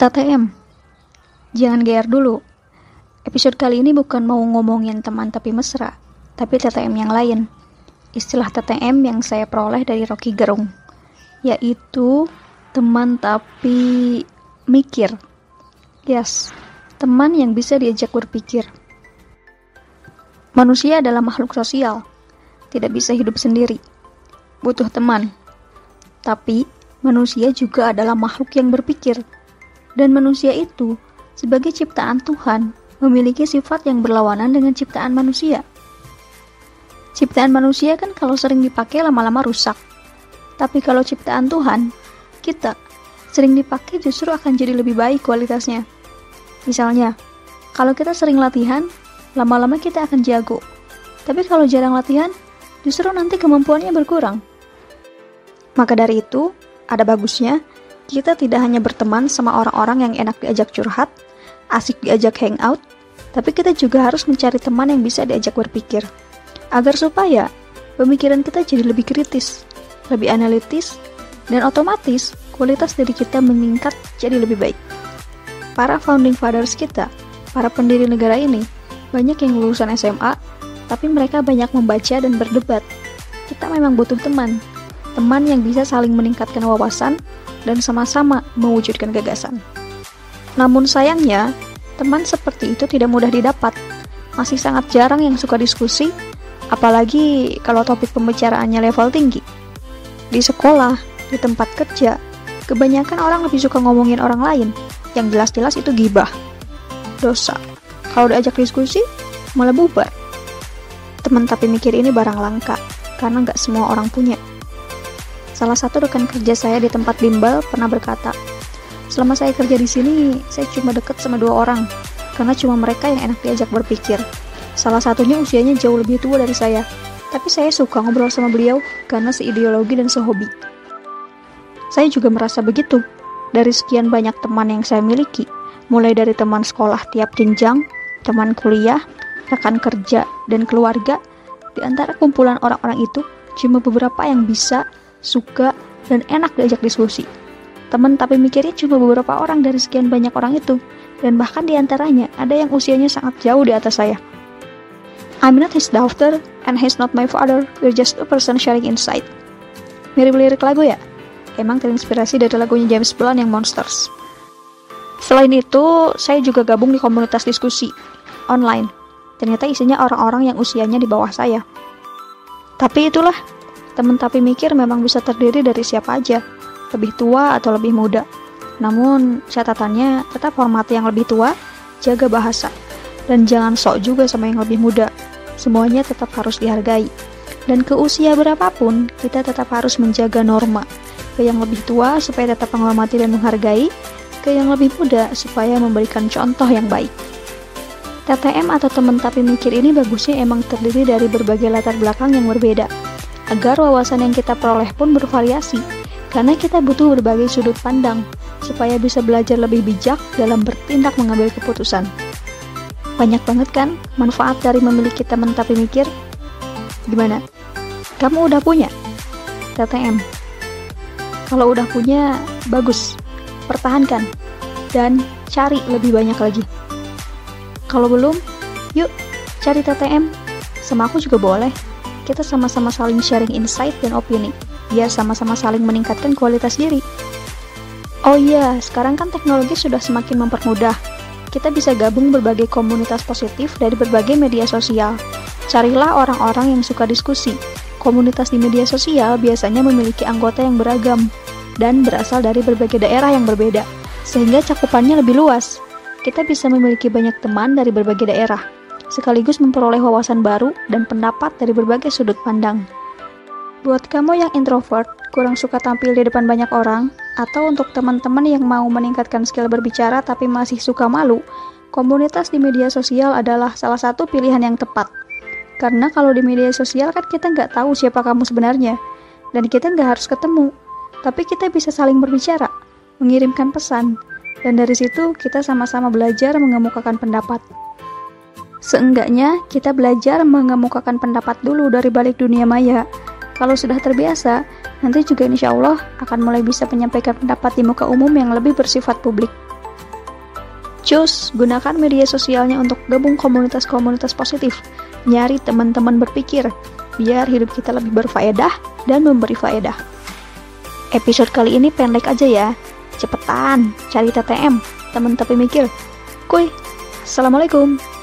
TTM. Jangan GR dulu. Episode kali ini bukan mau ngomongin teman tapi mesra, tapi TTM yang lain. Istilah TTM yang saya peroleh dari Rocky Gerung, yaitu teman tapi mikir. Yes, teman yang bisa diajak berpikir. Manusia adalah makhluk sosial, tidak bisa hidup sendiri. Butuh teman. Tapi, manusia juga adalah makhluk yang berpikir. Dan manusia itu, sebagai ciptaan Tuhan, memiliki sifat yang berlawanan dengan ciptaan manusia. Ciptaan manusia kan kalau sering dipakai lama-lama rusak. Tapi kalau ciptaan Tuhan, kita sering dipakai justru akan jadi lebih baik kualitasnya. Misalnya, kalau kita sering latihan, lama-lama kita akan jago. Tapi kalau jarang latihan, justru nanti kemampuannya berkurang. Maka dari itu, ada bagusnya kita tidak hanya berteman sama orang-orang yang enak diajak curhat, asik diajak hangout, tapi kita juga harus mencari teman yang bisa diajak berpikir. Agar supaya pemikiran kita jadi lebih kritis, lebih analitis, dan otomatis kualitas diri kita meningkat jadi lebih baik. Para founding fathers kita, para pendiri negara ini, banyak yang lulusan SMA, tapi mereka banyak membaca dan berdebat. Kita memang butuh teman, teman yang bisa saling meningkatkan wawasan dan sama-sama mewujudkan gagasan. Namun sayangnya, teman seperti itu tidak mudah didapat. Masih sangat jarang yang suka diskusi, apalagi kalau topik pembicaraannya level tinggi. Di sekolah, di tempat kerja, kebanyakan orang lebih suka ngomongin orang lain, yang jelas-jelas itu gibah. Dosa. Kalau diajak diskusi, malah bubar. Teman tapi mikir ini barang langka, karena nggak semua orang punya. Salah satu rekan kerja saya di tempat bimbel pernah berkata, Selama saya kerja di sini, saya cuma dekat sama dua orang, karena cuma mereka yang enak diajak berpikir. Salah satunya usianya jauh lebih tua dari saya, tapi saya suka ngobrol sama beliau karena seideologi dan sehobi. Saya juga merasa begitu. Dari sekian banyak teman yang saya miliki, mulai dari teman sekolah tiap jenjang, teman kuliah, rekan kerja, dan keluarga, di antara kumpulan orang-orang itu, cuma beberapa yang bisa, suka, dan enak diajak diskusi. Teman tapi mikirnya cuma beberapa orang dari sekian banyak orang itu, dan bahkan di antaranya ada yang usianya sangat jauh di atas saya. I'm not his daughter, and he's not my father, we're just a person sharing insight. Mirip lirik lagu ya? Emang terinspirasi dari lagunya James Blunt yang Monsters. Selain itu, saya juga gabung di komunitas diskusi online. Ternyata isinya orang-orang yang usianya di bawah saya. Tapi itulah, teman tapi mikir memang bisa terdiri dari siapa aja, lebih tua atau lebih muda. Namun, catatannya tetap hormati yang lebih tua, jaga bahasa, dan jangan sok juga sama yang lebih muda. Semuanya tetap harus dihargai. Dan ke usia berapapun, kita tetap harus menjaga norma. Ke yang lebih tua supaya tetap menghormati dan menghargai, ke yang lebih muda supaya memberikan contoh yang baik. TTM atau teman tapi mikir ini bagusnya emang terdiri dari berbagai latar belakang yang berbeda, agar wawasan yang kita peroleh pun bervariasi, karena kita butuh berbagai sudut pandang, supaya bisa belajar lebih bijak dalam bertindak mengambil keputusan. Banyak banget kan manfaat dari memiliki teman tapi mikir? Gimana? Kamu udah punya? TTM. Kalau udah punya, bagus. Pertahankan. Dan cari lebih banyak lagi. Kalau belum, yuk cari TTM. Sama aku juga boleh. Kita sama-sama saling sharing insight dan opini. Biar sama-sama saling meningkatkan kualitas diri. Oh iya, sekarang kan teknologi sudah semakin mempermudah. Kita bisa gabung berbagai komunitas positif dari berbagai media sosial. Carilah orang-orang yang suka diskusi. Komunitas di media sosial biasanya memiliki anggota yang beragam dan berasal dari berbagai daerah yang berbeda, sehingga cakupannya lebih luas. Kita bisa memiliki banyak teman dari berbagai daerah, sekaligus memperoleh wawasan baru dan pendapat dari berbagai sudut pandang. Buat kamu yang introvert, kurang suka tampil di depan banyak orang, atau untuk teman-teman yang mau meningkatkan skill berbicara tapi masih suka malu, komunitas di media sosial adalah salah satu pilihan yang tepat. Karena kalau di media sosial kan kita nggak tahu siapa kamu sebenarnya, dan kita nggak harus ketemu, tapi kita bisa saling berbicara, mengirimkan pesan, dan dari situ kita sama-sama belajar mengemukakan pendapat. Seenggaknya kita belajar mengemukakan pendapat dulu dari balik dunia maya. Kalau sudah terbiasa, nanti juga insya Allah akan mulai bisa menyampaikan pendapat di muka umum yang lebih bersifat publik. Cus, gunakan media sosialnya untuk gabung komunitas-komunitas positif. Nyari teman-teman berpikir, biar hidup kita lebih berfaedah dan memberi faedah. Episode kali ini pendek aja ya. Cepetan, cari TTM, teman tapi mikir. Kuy, Assalamualaikum.